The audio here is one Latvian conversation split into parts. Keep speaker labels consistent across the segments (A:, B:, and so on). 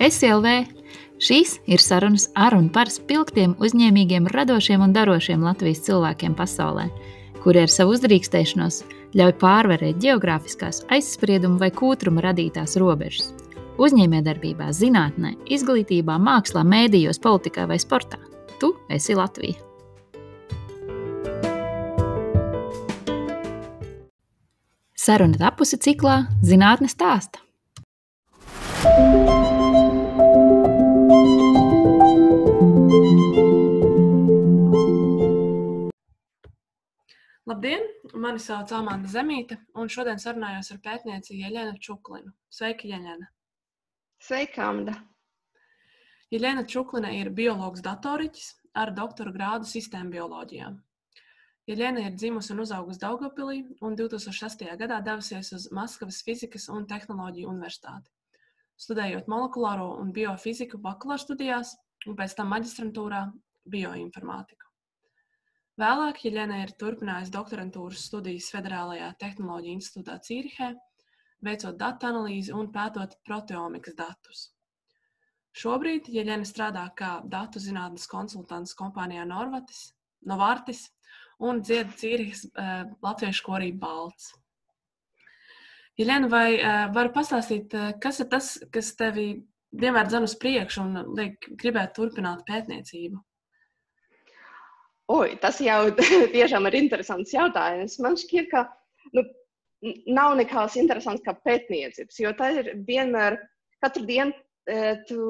A: SLV. Šīs ir sarunas ar un par spilgtiem, uzņēmīgiem, radošiem un darošiem Latvijas cilvēkiem pasaulē, kuri ar savu uzdrīkstēšanos ļauj pārvarēt geogrāfiskās, aizspriedumu vai kūtruma radītās robežas. Uzņēmējdarbībā, zinātnē, izglītībā, mākslā, mēdījos, politikā vai sportā. Tu esi Latvija! Saruna tapusi ciklā Zinātnes stāsta.
B: Labdien! Mani sauc Amanda Zemīte, un šodien sarunājos ar pētnieci Jeļenu Čuklinu. Sveika, Jeļena!
C: Sveika, Amanda!
B: Jeļena Čuklina ir biologs datoriķis ar doktora grādu sistēmu bioloģijā. Jeļena ir dzimusi un uzaugusi Daugopilī un 2006. gadā devusies uz Maskavas fizikas un tehnoloģiju universitāti. Studējot molekulāro un biofiziku bakalaura studijās un pēc tam maģistrantūrā bioinformātiku. Vēlāk Jeļena ir turpinājusi doktorantūras studijas Federālajā tehnoloģiju institūtā Cīrihē, veicot datu analīzi un pētot proteomikas datus. Šobrīd Jeļena strādā kā datu zinātnes konsultants kompānijā Norvatis, Novartis un dziedā Cīrijas uh, latviešu korī Balts. Jelena, vai uh, vari pastāstīt, uh, kas ir tas, kas tevi vienmēr dzen uz priekšu un liek gribēt turpināt pētniecību?
C: Oi, tas jau tiešām ir interesants jautājums. Man šķiet, ka nu, nav nekas interesants kā pētniecības, jo tā ir vienmēr, katru dienu tu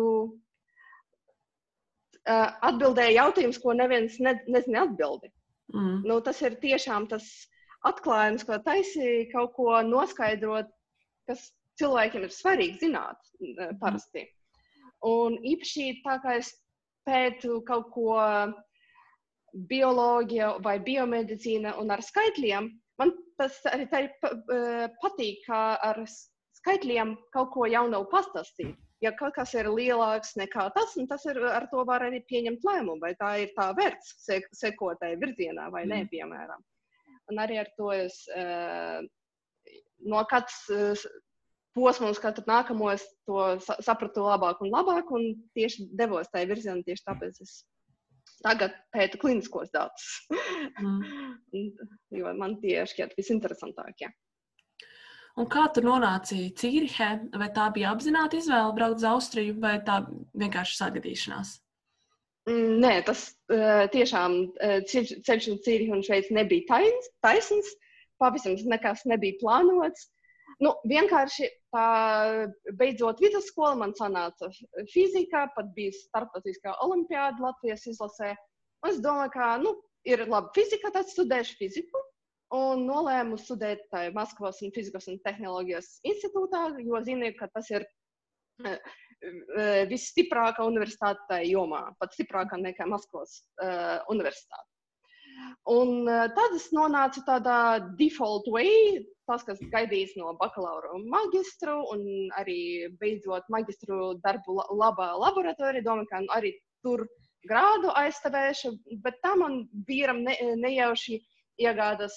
C: atbildēji jautājumus, ko neviens ne, nezina atbildi. Mm. Nu, tas ir tiešām tas atklājums, ko taisīja, kaut ko noskaidrot, kas cilvēkiem ir svarīgi zināt mm. parasti. Un īpaši tā kā es pētu kaut ko bioloģija vai biomedicīna un ar skaitļiem, man tas arī tā patīk, kā ar skaitļiem kaut ko jaunu pastāstīt ja kaut kas ir lielāks nekā tas, tas ir, ar to var arī pieņemt lēmumu, vai tā ir tā vērts sek sekotai virzienā vai nē, mm. piemēram. Un arī ar to es uh, no katras uh, posmus, katru nākamo es to sapratu labāk un labāk, un tieši devos tajā virzienā, tieši tāpēc es tagad pētu kliniskos datus. mm. jo man tie šķiet visinteresantākie.
B: Un kā tu nonāci Cīrihē? Vai tā bija apzināta izvēle braukt uz Austriju, vai tā vienkārši sagadīšanās?
C: Mm, nē, tas uh, tiešām uh, ceļš uz Cīrihu un Šveici nebija taisns. Pavisam nekas nebija plānots. Nu, vienkārši tā, beidzot vidusskolu, man sanāca fizika, pat bija starptautiskā olimpiāda Latvijas izlasē. Un es domāju, ka nu, ir labi fizika, tad studēšu fiziku un nolēmu studēt Maskavas un Fizikas un Tehnoloģijas institūtā, jo zinu, ka tas ir uh, visstiprākā universitāte tajā jomā, pat stiprākā nekā Maskavas uh, universitāte. Un uh, tad es nonācu tādā default way, tas, kas gaidīs no bakalaura un maģistru, un arī beidzot maģistru darbu labā laboratorija, domāju, ka arī tur grādu aizstāvēšu, bet tā man vīram ne, nejauši iegādas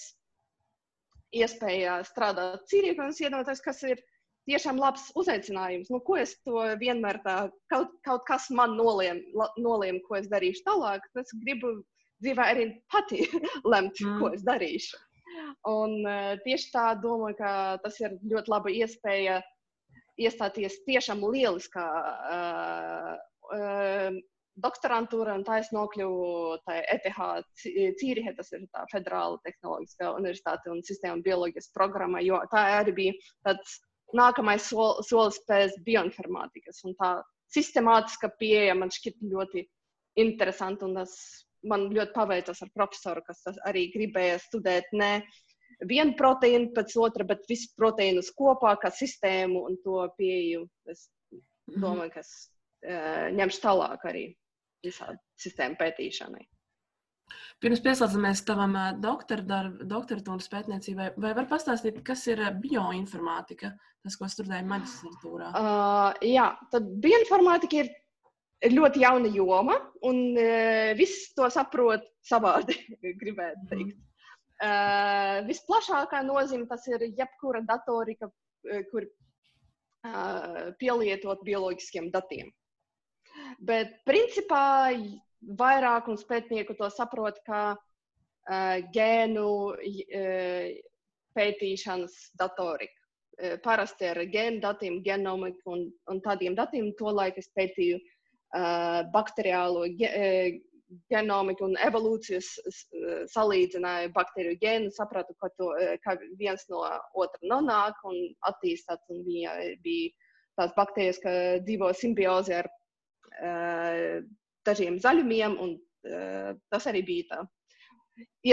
C: iespēja strādāt Cīrīkā, un es iedomājos, kas ir tiešām labs uzaicinājums. Nu, ko es to vienmēr tā, kaut, kaut kas man noliem, noliem, ko es darīšu tālāk. Es gribu dzīvē arī pati lemt, mm. ko es darīšu. Un uh, tieši tā domāju, ka tas ir ļoti laba iespēja iestāties tiešām lieliskā uh, uh, doktorantūra, un tā es nokļuvu ETH Cīrihe, tas ir tā Federāla tehnoloģiskā universitāte un sistēma bioloģijas programma, jo tā arī bija tāds nākamais sol, solis pēc bioinformātikas. Un tā sistemātiska pieeja man šķiet ļoti interesanta, un tas man ļoti paveicas ar profesoru, kas arī gribēja studēt ne vienu proteīnu pēc otra, bet visus proteīnus kopā kā sistēmu un to pieeju. Es mhm. domāju, ka es uh, ņemšu tālāk arī visādi sistēmu pētīšanai.
B: Pirms pieslēdzamies tavam doktoratūras pētniecībai, vai var pastāstīt, kas ir bioinformātika, tas, ko studēja maģistratūrā?
C: Uh, jā, tad bioinformātika ir ļoti jauna joma, un uh, viss to saprot savādi, gribētu teikt. Mm. Uh, visplašākā nozīme tas ir jebkura datorika, kur pielietot bioloģiskiem datiem. Bet principā vairākums pētnieku to saprot, ka gēnu pētīšanas datorika. Parasti ar gēnu datiem, genomiku un, un tādiem datiem. Tolaik es pētīju uh, bakteriālo ge, genomiku un evolūcijas salīdzināju bakteriju gēnu, sapratu, ka, to, ka viens no otra nonāk un attīstās. Un viņa bija tās baktērijas, kas dzīvo simbiozē ar uh, dažiem zaļumiem, un uh, tas arī bija tā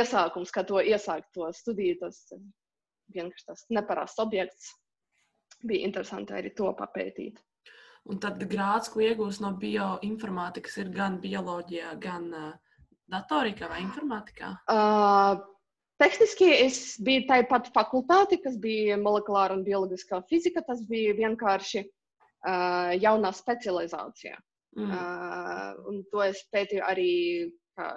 C: iesākums, kā to iesākt to studiju. Tas vienkārši tas neparasts objekts. Bija interesanti arī to papētīt.
B: Un tad grāds, ko iegūst no bioinformātikas, ir gan bioloģijā, gan uh, datorikā vai informātikā?
C: Uh, Tehniski es biju tajā pat fakultāte, kas bija molekulāra un bioloģiskā fizika. Tas bija vienkārši uh, jaunā specializācija. Mm. Uh, un to es pētīju arī kā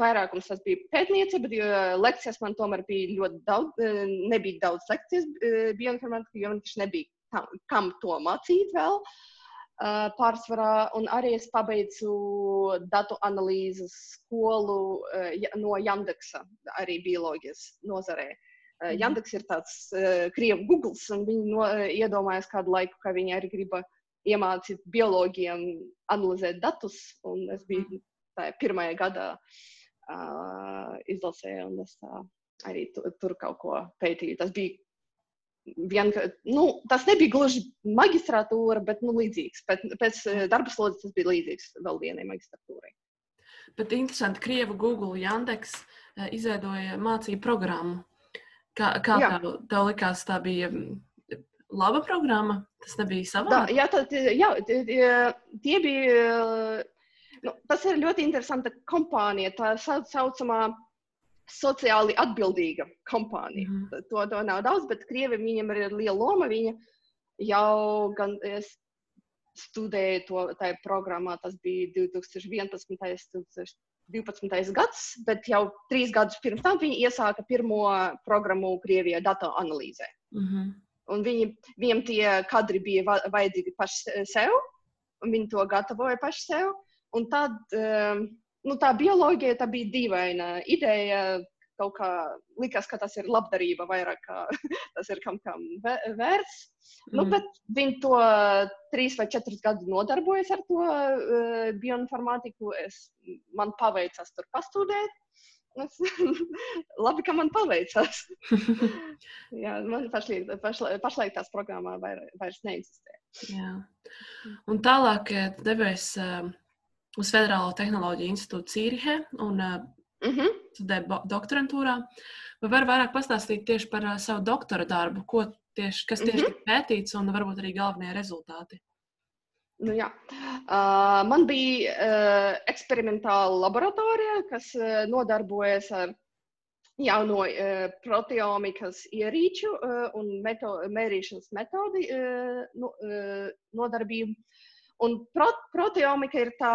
C: vairākums tas bija pētniecība, jo lekcijas man tomēr bija ļoti daudz, e, nebija daudz lekcijas bioinformātikā, jo man taču nebija kam, kam to mācīt vēl. E, pārsvarā, un arī es pabeidzu datu analīzes skolu no Jandeksa, arī bioloģijas nozarē. Mm. Jandeks ir tāds krievu Google, un viņi no, iedomājas kādu laiku, ka viņi arī grib iemācīt biologiem analizēt datus, un es biju tajā pirmajā gadā uh, izlasē, un es uh, arī tu, tur kaut ko pētīju. Tas bija vienkārši, nu, tas nebija gluži magistrātūra, bet nu, līdzīgs. Pēc, pēc darba slodzes tas bija līdzīgs vēl vienai magistratūrai.
B: Bet interesanti, Krievu Google Jandeks izveidoja mācību programmu. Kā, kā tev, tev likās, tā bija laba programma? Tas nebija savā?
C: Jā, tā, jā, tie bija Nu, tas ir ļoti interesanta kompānija, tā saucamā sociāli atbildīga kompānija. Mm to, to nav daudz, bet Krievi viņam ir liela loma. Viņa jau gan studēja to tajā programmā, tas bija 2011. 2012. gads, bet jau trīs gadus pirms tam viņi iesāka pirmo programmu Krievijā datu analīzē. Mm -hmm. Un viņi, viņiem tie kadri bija vajadzīgi paši sev, un viņi to gatavoja paši sev. Un tad ehm, nu, tā bioloģija tā bija dīvaina ideja. Kaut kā likās, ka tas ir labdarība vairāk, kā tas ir kam kam vērts. Nu, mm. Nu, bet viņi to trīs vai četrus gadus nodarbojas ar to uh, bioinformātiku. Es, man paveicās tur pastudēt. Es, labi, ka man paveicās. Jā, man pašlaik, pašlaik, pašlaik tās programmā vairs, neeksistē.
B: Jā. Un tālāk eh, devies uh, uz Federālo tehnoloģiju institūtu Cīrihe un uh, mm -hmm. studēju doktorantūrā. Vai var vairāk pastāstīt tieši par uh, savu doktora darbu, ko tieši, kas tieši mm -hmm. tika pētīts un varbūt arī galvenie rezultāti?
C: Nu, jā. uh, man bija uh, eksperimentāla laboratorija, kas uh, nodarbojas ar jauno uh, proteomikas ierīču uh, un meto, mērīšanas metodi uh, no, uh, nodarbību. Un pro, proteomika ir tā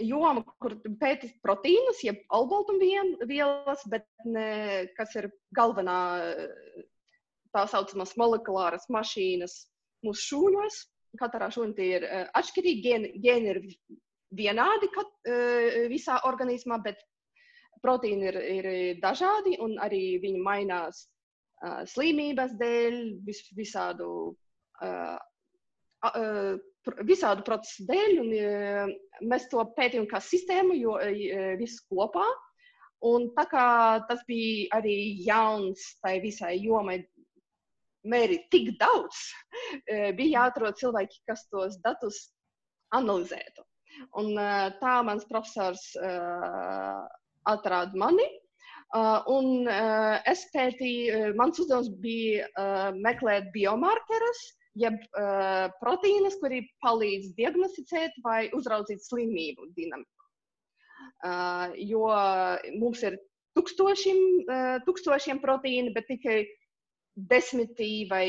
C: joma, kur pēta proteīnus, jeb olbaltumvielas, bet ne, kas ir galvenā tā saucamās molekulāras mašīnas mūsu šūnos. Katrā šūnī ir uh, atšķirīgi, gēni, gēni ir vienādi kat, uh, visā organismā, bet proteīni ir, ir dažādi un arī viņi mainās uh, slimības dēļ, vis, visādu visādu procesu dēļ, un mēs to pētījām kā sistēmu, jo viss kopā. Un tā kā tas bija arī jauns tai visai jomai, mērīt tik daudz, bija jāatrod cilvēki, kas tos datus analizētu. Un tā mans profesors atrada mani. Un es pētīju, mans uzdevums bija meklēt biomarkerus, jeb uh, proteīnus, kuri palīdz diagnosticēt vai uzraudzīt slimību dinamiku. Uh, jo mums ir tūkstošiem, uh, tūkstošiem proteīnu, bet tikai desmitī vai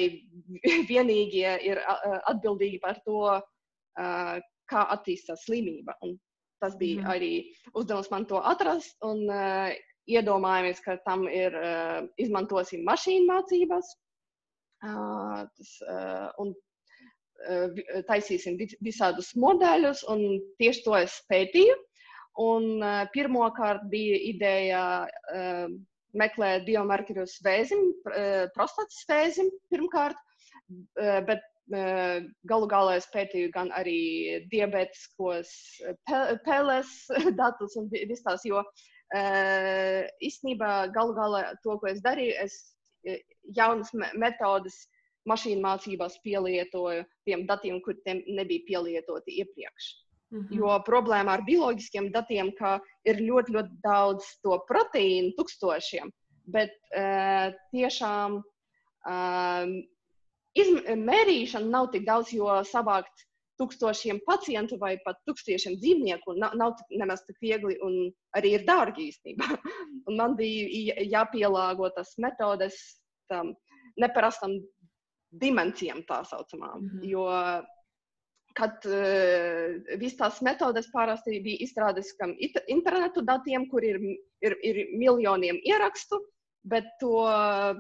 C: vienīgie ir uh, atbildīgi par to, uh, kā attīstās slimība. Un tas bija mm. arī uzdevums man to atrast. Un, uh, iedomājamies, ka tam ir uh, izmantosim mašīnu mācības Tas, un taisīsim visādus modeļus, un tieši to es pētīju. Un pirmokārt bija ideja meklēt biomarkerus vēzim, prostatas vēzim pirmkārt, bet galu galā es pētīju gan arī diabetiskos peles datus un visas tās, jo īstenībā galu galā to, ko es darīju, es jaunas metodas mašīnu mācībās pielietoju tiem datiem, kuriem nebija pielietoti iepriekš. Mm -hmm. Jo problēma ar bioloģiskiem datiem ka ir ļoti, ļoti daudz to proteīnu, tūkstošiem, bet uh, tiešām uh, mērīšana nav tik daudz, jo savākt tūkstošiem pacientu vai pat tūkstošiem dzīvnieku nav, nav nemaz tik viegli un arī ir dārgi īstenībā. man bija jāpielāgo tas metodes tam neparastam dimensijām, tā saucamām. Mm -hmm. Jo kad uh, visas tās metodes parasti bija izstrādātas kam internetu datiem, kur ir, ir, ir miljoniem ierakstu, bet to uh,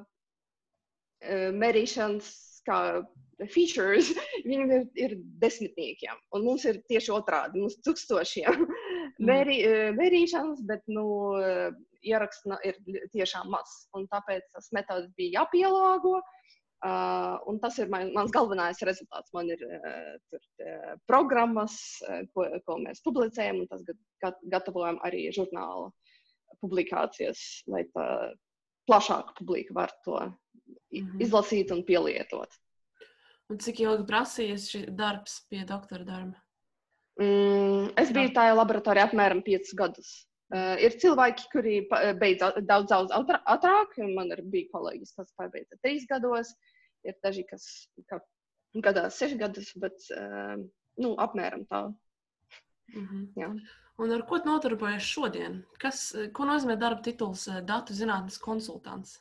C: mērīšanas kā features, viņiem ir, ir desmitniekiem. Un mums ir tieši otrādi, mums tūkstošiem mm. mērī, mērīšanas, bet nu, ieraksts ir tiešām maz. Tāpēc tas metods bija jāpielāgo. Uh, un tas ir man, mans galvenais rezultāts. Man ir uh, tur, uh, programmas, uh, ko, ko mēs publicējam, un tas gat, gatavojam arī žurnāla publikācijas, lai tā plašāka publika var to -hmm. izlasīt un pielietot.
B: Un cik ilgi prasījies šis darbs pie doktora darba?
C: Mm, es biju tajā laboratorijā apmēram 5 gadus. Uh, ir cilvēki, kuri beidz daudz, daudz ātrāk. Man ir bija kolēģis, kas pabeidza trīs gados. Ir daži, kas gadā seši gadus, bet uh, nu, apmēram tā.
B: Mm -hmm. Jā. Un ar ko nodarbojas šodien? Kas, ko nozīmē darba tituls datu zinātnes konsultants?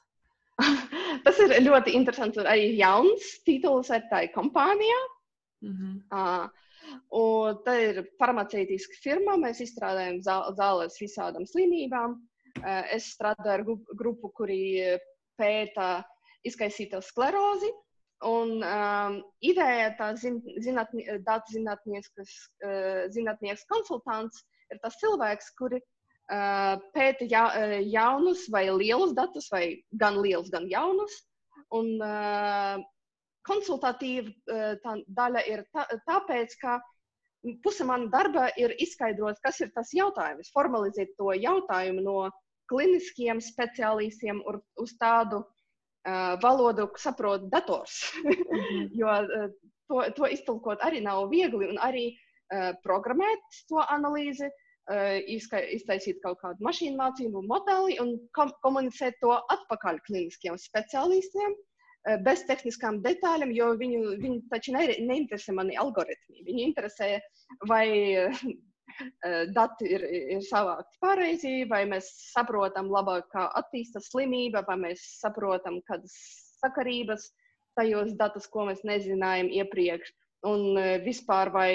C: Tas ir ļoti interesants un arī jauns tituls ar tai kompānijā. Mm -hmm. uh, Un tā ir farmaceitiska firma. Mēs izstrādājam zāles visādām slimībām. Eh, es strādāju ar grupu, kuri pēta izkaisīto sklerozi. Un um, ideja tā zin, zinatni, datu zinātnieks, uh, zinātnieks konsultants ir tas cilvēks, kuri uh, pēta ja, jaunus vai lielus datus, vai gan lielus, gan jaunus. Un uh, konsultatīva eh, tā daļa ir tā, tāpēc, ka puse mana darba ir izskaidrot, kas ir tas jautājums, formalizēt to jautājumu no kliniskiem speciālistiem uz tādu uh, valodu, ko saprot dators. Mhm. jo uh, to, to iztulkot arī nav viegli, un arī uh, programmēt to analīzi, uh, iztaisīt kaut kādu mašīnu mācību modeli un kom komunicēt to atpakaļ kliniskiem speciālistiem. Uh, bez tehniskām detaļām, jo viņu, viņu taču ne, neinteresē mani algoritmi. Viņu interesē, vai eh, dati ir, ir savākti pareizi, vai mēs saprotam labāk, kā attīstās slimība, vai mēs saprotam, kādas sakarības tajos datus, ko mēs nezinājām iepriekš. Un eh, vispār, vai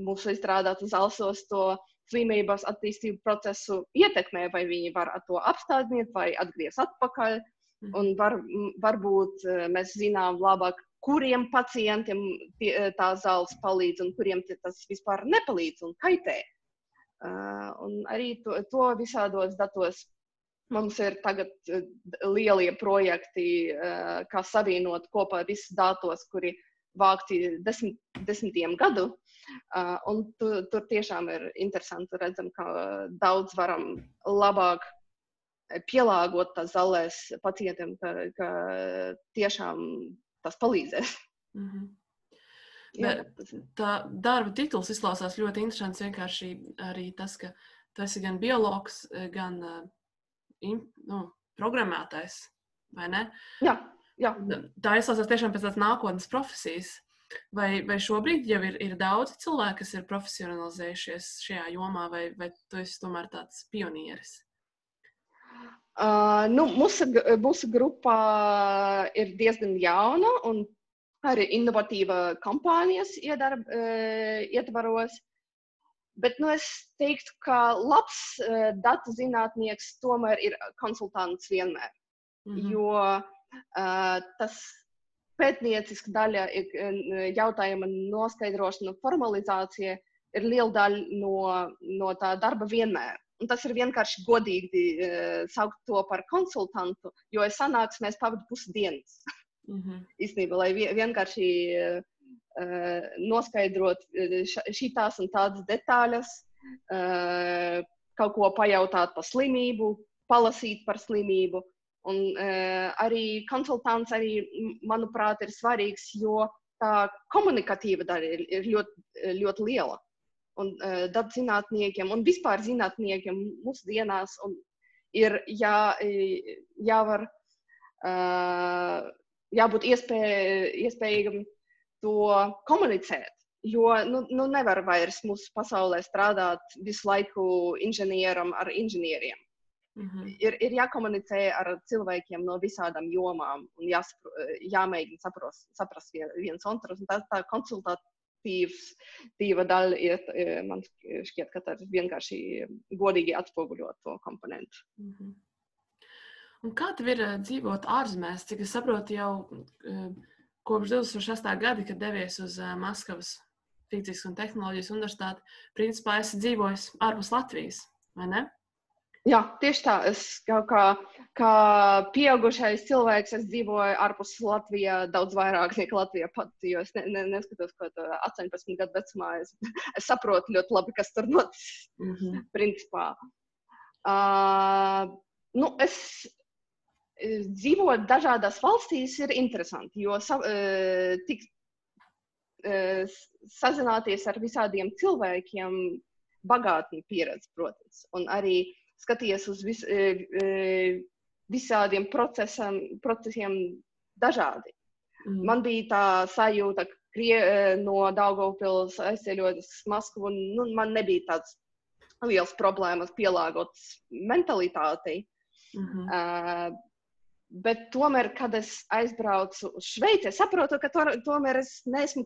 C: mūsu izstrādātas alsos to slimības attīstību procesu ietekmē, vai viņi var to apstādināt vai atgriezt atpakaļ. Mhm. Un var, varbūt eh, mēs zinām labāk, kuriem pacientiem tie, eh, tā zāles palīdz un kuriem tas vispār nepalīdz un kaitē. Uh, un arī to, to visādos datos mums ir tagad lielie projekti, kā savienot kopā visus datus, kuri vākti desmit, desmitiem gadu. Un tu, tur tiešām ir interesanti redzam, ka daudz varam labāk pielāgot tās zālēs pacientiem, ka, ka tiešām tas palīdzēs. Mm -hmm.
B: Bet tā darba tituls izklausās ļoti interesants. Vienkārši arī tas, ka tu esi gan biologs, gan uh, nu, programmētājs, vai ne?
C: Jā, jā.
B: Tā izklausās tiešām pēc tādas nākotnes profesijas. Vai, vai šobrīd jau ir, ir daudz cilvēku, kas ir profesionalizējušies šajā jomā, vai, vai tu esi tomēr tāds pionieris?
C: Uh, nu, mūsu, mūsu grupā ir diezgan jauna un arī inovatīva kompānijas iedarb, uh, ietvaros. Bet nu, es teiktu, ka labs uh, datu zinātnieks tomēr ir konsultants vienmēr. Mm -hmm. Jo uh, tas pētnieciska daļa, jautājuma noskaidrošana, formalizācija ir liela daļa no, no tā darba vienmēr. Un tas ir vienkārši godīgi uh, saukt to par konsultantu, jo es sanāksmēs pavadu pusdienas. Mm -hmm. Īstenībā, lai vienkārši uh, noskaidrot šīs un tādas detaļas, uh, kaut ko pajautāt par slimību, palasīt par slimību. Un, uh, arī konsultants, arī, manuprāt, ir svarīgs, jo tā komunikatīva daļa ir, ir ļoti, ļoti liela un uh, dabzinātniekiem un vispār zinātniekiem mūsdienās ir jā, jāvar, uh, jābūt iespēj, iespējīgam to komunicēt. Jo nu, nu nevar vairs mūsu pasaulē strādāt visu laiku inženieram ar inženieriem. Mm -hmm. ir, ir jākomunicē ar cilvēkiem no visādām jomām un jāsapro, jāmēģina saprast, saprast viens otru. Tā, tā konsultāt, tīva daļa ir, e, man šķiet, ka tas vienkārši godīgi atspoguļo to komponentu. Mm -hmm.
B: Un kā tev ir e, dzīvot ārzemēs? Cik es saprotu, jau e, kopš 2008. gada, kad devies uz Maskavas Fizikas un Tehnoloģijas universitāti, principā esi dzīvojis ārpus Latvijas, vai ne?
C: Jā, tieši tā. Es kā, kā pieaugušais cilvēks, es dzīvoju ārpus Latvijas daudz vairāk nekā Latvija pati. Jo es ne, ne, neskatos, ko 18 gadu vecumā es, es saprotu ļoti labi, kas tur noticis. Mm -hmm. Principā. Uh, nu, es dzīvot dažādās valstīs ir interesanti, jo sa, uh, tik, uh, sazināties ar visādiem cilvēkiem, bagātni pieredze, protams. Un arī skaties uz vis, e, e, visādiem procesam, procesiem dažādi. Mm. Man bija tā sajūta, ka krie, e, no Daugavpils aizceļot uz Maskavu, un nu, man nebija tāds liels problēmas pielāgot mentalitātei. Mm -hmm. uh, bet tomēr, kad es aizbraucu uz Šveici, es saprotu, ka to, tomēr es neesmu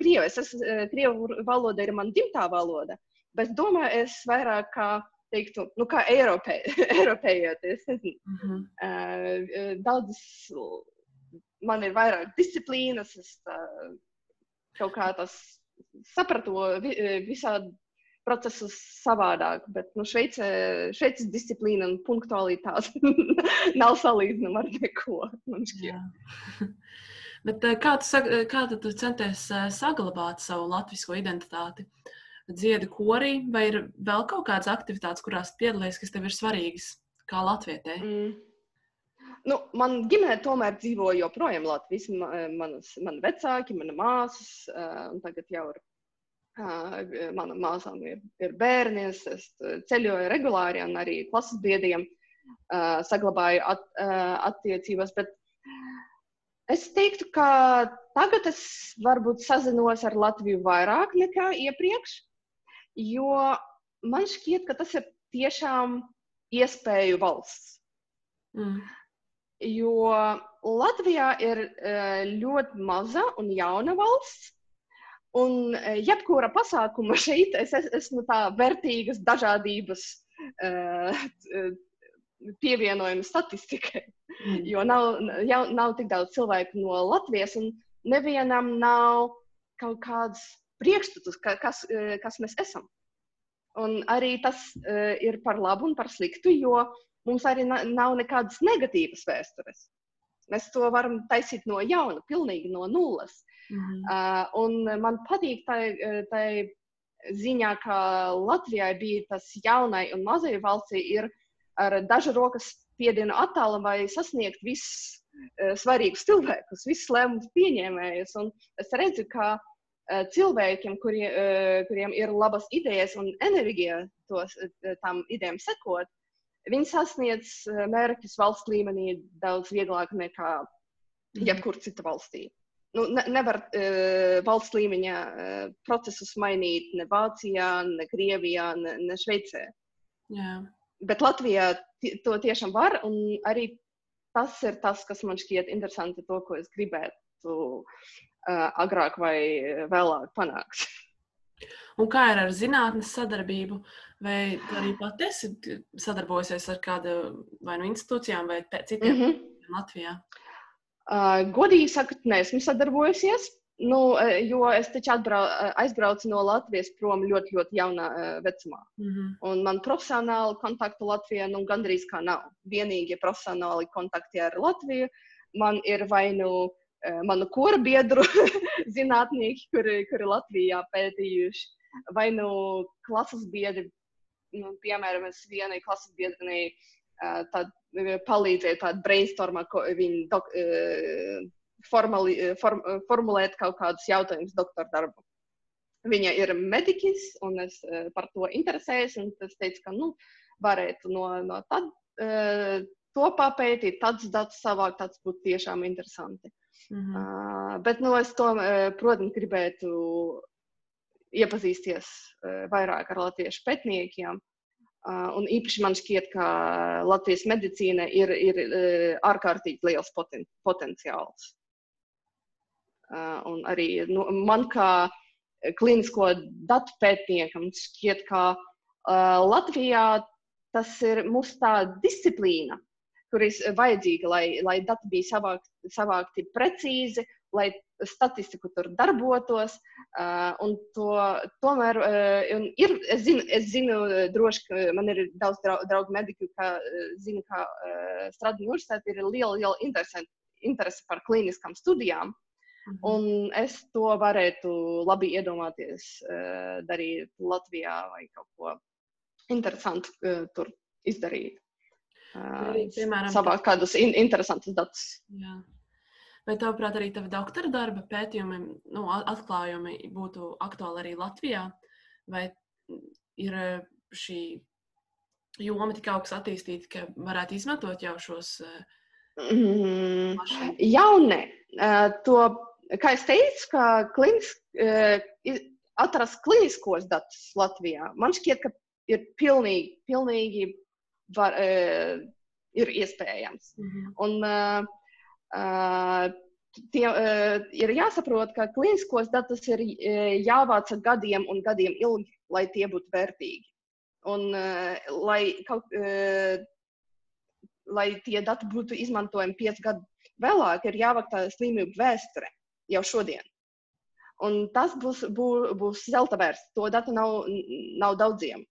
C: krievis. Es, krievu valoda ir mana dzimtā valoda, bet domāju, es vairāk kā teiktu, nu, kā Eiropē, Eiropējieties. Mm -hmm. uh, daudz, man ir vairāk disciplīnas, es uh, kaut kā tas sapratu vi, visādi procesus savādāk, bet nu, Šveice, Šveices disciplīna un punktualitāte nav salīdzinama ar neko.
B: bet, kā, tu, kā tu centies saglabāt savu latviešu identitāti? Uh, dziedi korī, vai ir vēl kaut kādas aktivitātes, kurās piedalījies, kas tev ir svarīgas kā latvietē? Mm.
C: Nu, man ģimenē tomēr dzīvo joprojām Latvijas. Manas, mani vecāki, mana māsas, un tagad jau ir mana māsām ir, ir bērni, es, ceļoju regulāri un arī klases biedriem saglabāju at, attiecības. Bet es teiktu, ka tagad es varbūt sazinos ar Latviju vairāk nekā iepriekš jo man šķiet, ka tas ir tiešām iespēju valsts. Mm. Jo Latvijā ir eh, ļoti maza un jauna valsts, un eh, jebkura pasākuma šeit es, es, esmu tā vērtīgas dažādības uh, pievienojuma statistikai. Mm. Jo nav, jau, nav tik daudz cilvēku no Latvijas, un nevienam nav kaut kāds priekšstatus, ka, kas, eh, kas mēs esam. Un arī tas uh, ir par labu un par sliktu, jo mums arī nav nekādas negatīvas vēstures. Mēs to varam taisīt no jauna, pilnīgi no nulles. Mm -hmm. uh, un man patīk tā, tā ziņā, ka Latvijai bija tas jaunai un mazai valstī ir ar dažu rokas spiedienu attālam vai sasniegt visus uh, svarīgus cilvēkus, visus lēmumus pieņēmējus. Un es redzu, ka uh, cilvēkiem, kuri, eh, kuriem ir labas idejas un enerģija tos, eh, tam idejām sekot, viņi sasniedz mērķus valsts līmenī daudz vieglāk nekā mhm. jebkur cita valstī. Nu, ne, nevar uh, valsts līmeņa uh, procesus mainīt ne Vācijā, ne Krievijā, ne, ne Šveicē. Jā. Bet Latvijā to tiešām var, un arī tas ir tas, kas man šķiet interesanti, to, ko es gribētu agrāk vai vēlāk panāks.
B: Un kā ir ar zinātnes sadarbību? Vai arī pat esi sadarbojusies ar kādu vai nu institūcijām vai citiem mm -hmm. Latvijā?
C: Uh, godīgi sakot, neesmu sadarbojusies. Nu, jo es taču atbrau, aizbraucu no Latvijas prom ļoti, ļoti jaunā vecumā. Mm -hmm. Un man profesionāli kontaktu Latvijā nu, gandrīz kā nav. Vienīgie profesionāli kontakti ar Latviju man ir vai nu manu kora biedru zinātnieki, kuri, kuri Latvijā pētījuši, vai nu klases biedri. Nu, piemēram, es vienai klases biedrenei tad, palīdzēju tādu brainstormā, ko viņi dok, formali, form, formulēt kaut kādus jautājumus doktora darbu. Viņa ir mediķis, un es par to interesējos. Es teicu, ka nu, varētu no, no tad, to papētīt, tādus datus savākt, tas būtu tiešām interesanti. Mm -hmm. uh, bet nu, es to, protams, gribētu iepazīsties vairāk ar latviešu pētniekiem. Uh, un īpaši man šķiet, ka Latvijas medicīna ir, ir uh, ārkārtīgi liels poten, potenciāls. Uh, un arī nu, man kā klinisko datu pētniekam šķiet, ka uh, Latvijā tas ir mūsu tā disciplīna, kur ir vajadzīga, lai, lai dati bija savākt, savākti precīzi, lai statistiku tur darbotos. Uh, to, tomēr uh, ir, es zinu, es zinu droši, ka man ir daudz draugu, draugu mediku, ka zinu, ka uh, strādā universitāte ir liela, liela interese, interese par klīniskām studijām. Mhm. Un es to varētu labi iedomāties, uh, darīt Latvijā vai kaut ko interesantu uh, tur izdarīt. Arī, piemēram, savākt kādus in interesantus datus.
B: Jā. Vai tavuprāt, arī tava doktora darba pētījumi, nu, atklājumi būtu aktuāli arī Latvijā? Vai ir šī joma tik augsts attīstīta, ka varētu izmantot jau šos?
C: Mm, jau ne. Uh, to kā es teicu, ka klinis, atrast kliniskos datus Latvijā, man šķiet, ka ir pilnīgi, pilnīgi var, uh, ir iespējams. Mm -hmm. Un, uh, tie, uh, ir jāsaprot, ka kliniskos datus ir uh, jāvāc gadiem un gadiem ilgi, lai tie būtu vērtīgi. Un, uh, lai, kaut, uh, lai tie dati būtu izmantojami pieci gadu vēlāk, ir jāvāk tā slimību vēsture jau šodien. Un tas būs, bū, būs zelta vērts. To datu nav, nav daudziem.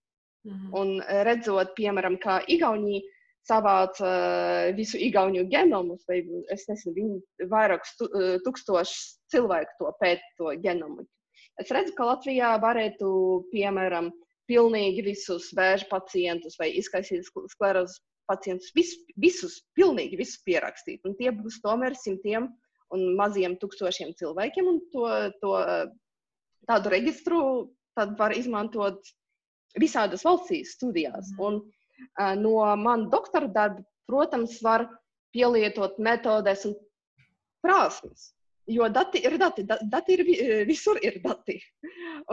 C: -hmm. Un redzot, piemēram, kā Igaunija savāca uh, visu Igauniju genomus, vai es nezinu, viņi vairākus tu, uh, tūkstošus cilvēku to pēt to genomu. Es redzu, ka Latvijā varētu, piemēram, pilnīgi visus vēža pacientus vai izkaisītas sklerozes pacientus, vis, visus, pilnīgi visus pierakstīt. Un tie būs tomēr simtiem un maziem tūkstošiem cilvēkiem. To, to, tādu reģistru var izmantot visādas valstīs, studijās. Mm. Un, uh, no manas doktora darba, protams, var pielietot metodes un prasmes. Jo dati ir dati, da, dati ir visur ir dati.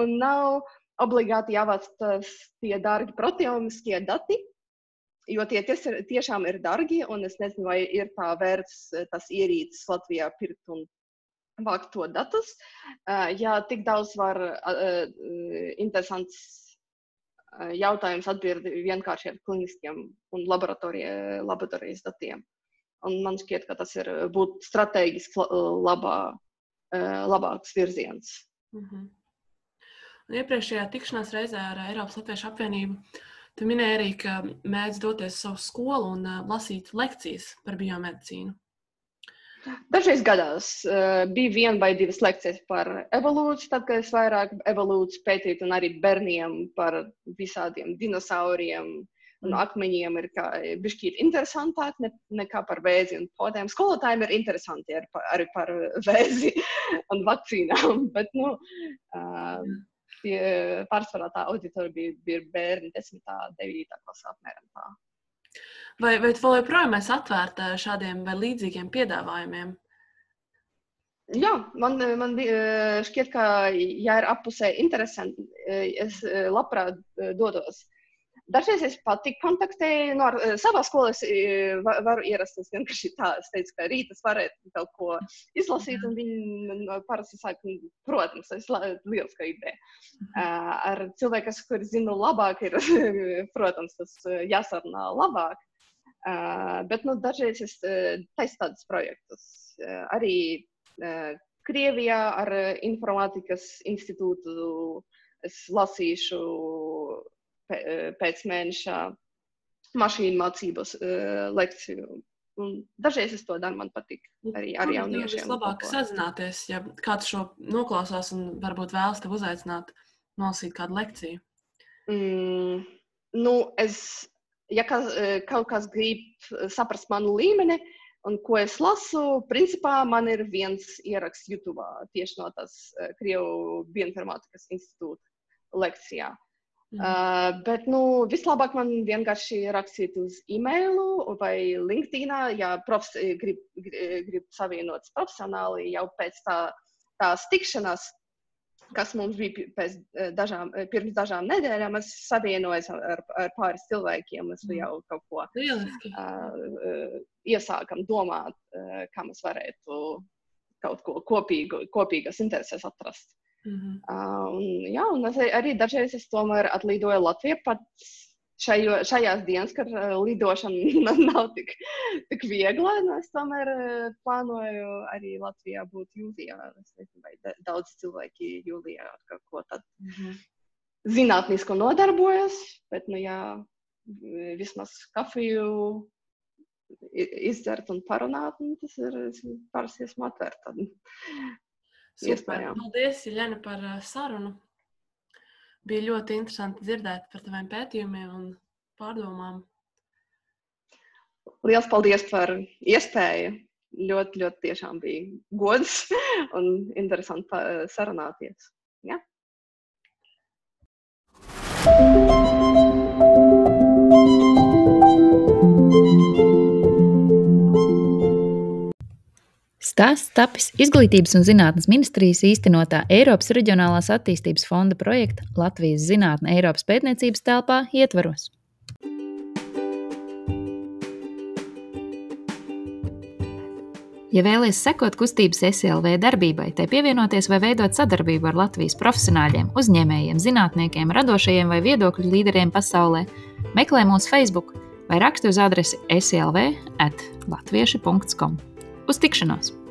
C: Un nav obligāti jāvāc tie dārgi proteomiskie dati, jo tie ties, tiešām ir dārgi, un es nezinu, vai ir tā vērts tas ierīces Latvijā pirkt un vākt to datus. Jā, tik daudz var interesants jautājums atbildi vienkārši ar kliniskiem un laboratorijas datiem. Un man šķiet, ka tas ir būt strateģiski labā, labāks virziens. Mm -hmm.
B: Iepriekšējā tikšanās reizē ar Eiropas Latviešu apvienību Tu minēji arī, ka mēdz doties uz savu skolu un lasīt lekcijas par biomedicīnu.
C: Dažreiz gadās uh, bija viena vai divas lekcijas par evolūciju, tad, kad es vairāk evolūciju pētīju, un arī bērniem par visādiem dinosauriem un mm. akmeņiem ir bijis interesantāk ne, nekā par vēzi un podēm. Skolotājiem ir interesanti ar, arī par vēzi un vakcīnām, bet, nu, uh, pārsvarā tā auditorija bija, bija bērni 10. un 9. klasē apmēram tā.
B: Vai, vai vēl joprojām esi atvērta šādiem vai līdzīgiem piedāvājumiem?
C: Jā, man, man šķiet, ka, ja ir apusē interesanti, es labprāt dodos Dažreiz es pati kontaktēju, no nu, savā skolā es varu ierasties vienkārši tā. Es teicu, ka rītas varētu kaut ko izlasīt, un viņi parasti saka, nu, protams, ir lieliska ideja. Uh, ar cilvēkiem, kuri zina labāk, ir, protams, tas jāsarunā labāk. Bet nu, dažreiz es taisu tādus projektus arī Krievijā ar informātikas institūtu es lasīšu pēc mēneša mašīnu mācības lekciju. Un dažreiz es to daru, man patīk. Arī ar jauniešiem.
B: Labāk sazināties, ja kāds šo noklausās un varbūt vēlas tev uzaicināt, nolasīt kādu lekciju.
C: Mm, nu, es, ja kas, kaut kas grib saprast manu līmeni, un ko es lasu, principā man ir viens ieraksts YouTube tieši no tās Krievu bioinformātikas institūta lekcijā. Mm. Uh, bet nu, vislabāk man vienkārši rakstīt uz e-mailu vai LinkedIn, ja profs, grib, grib savienoties profesionāli jau pēc tā, tās tikšanās, kas mums bija pēc dažām, pirms dažām nedēļām. Es savienojos ar, ar pāris cilvēkiem, mēs jau kaut ko uh, iesākam domāt, uh, kā mēs varētu kaut ko kopīgu, kopīgas intereses atrast. -hmm. uh, un, jā, un es arī dažreiz es tomēr atlidoju Latviju pats šajo, šajās dienās, kad uh, lidošana nav tik, tik viegla. Nu, es tomēr uh, plānoju arī Latvijā būt jūlijā. Es nezinu, vai daudz cilvēki jūlijā kaut ko tādu -hmm. zinātnisku nodarbojas, bet, nu jā, vismaz kafiju izdzert un parunāt, un tas ir parasti esmu atvērta.
B: Super. Paldies, Jeļena, par sarunu. Bija ļoti interesanti dzirdēt par taviem pētījumiem un pārdomām.
C: Lielas paldies par iespēju. Ļoti, ļoti tiešām bija gods un interesanti sarunāties. Ja?
A: Stāsts tapis Izglītības un zinātnes ministrijas īstenotā Eiropas Reģionālās attīstības fonda projekta Latvijas zinātne Eiropas pētniecības telpā ietvaros. Ja vēlaties sekot kustības SLV darbībai, tai pievienoties vai veidot sadarbību ar Latvijas profesionāļiem, uzņēmējiem, zinātniekiem, radošajiem vai viedokļu līderiem pasaulē, meklē mūsu Facebook vai raksti uz adresi slv at latvieši.com. Uz tikšanos!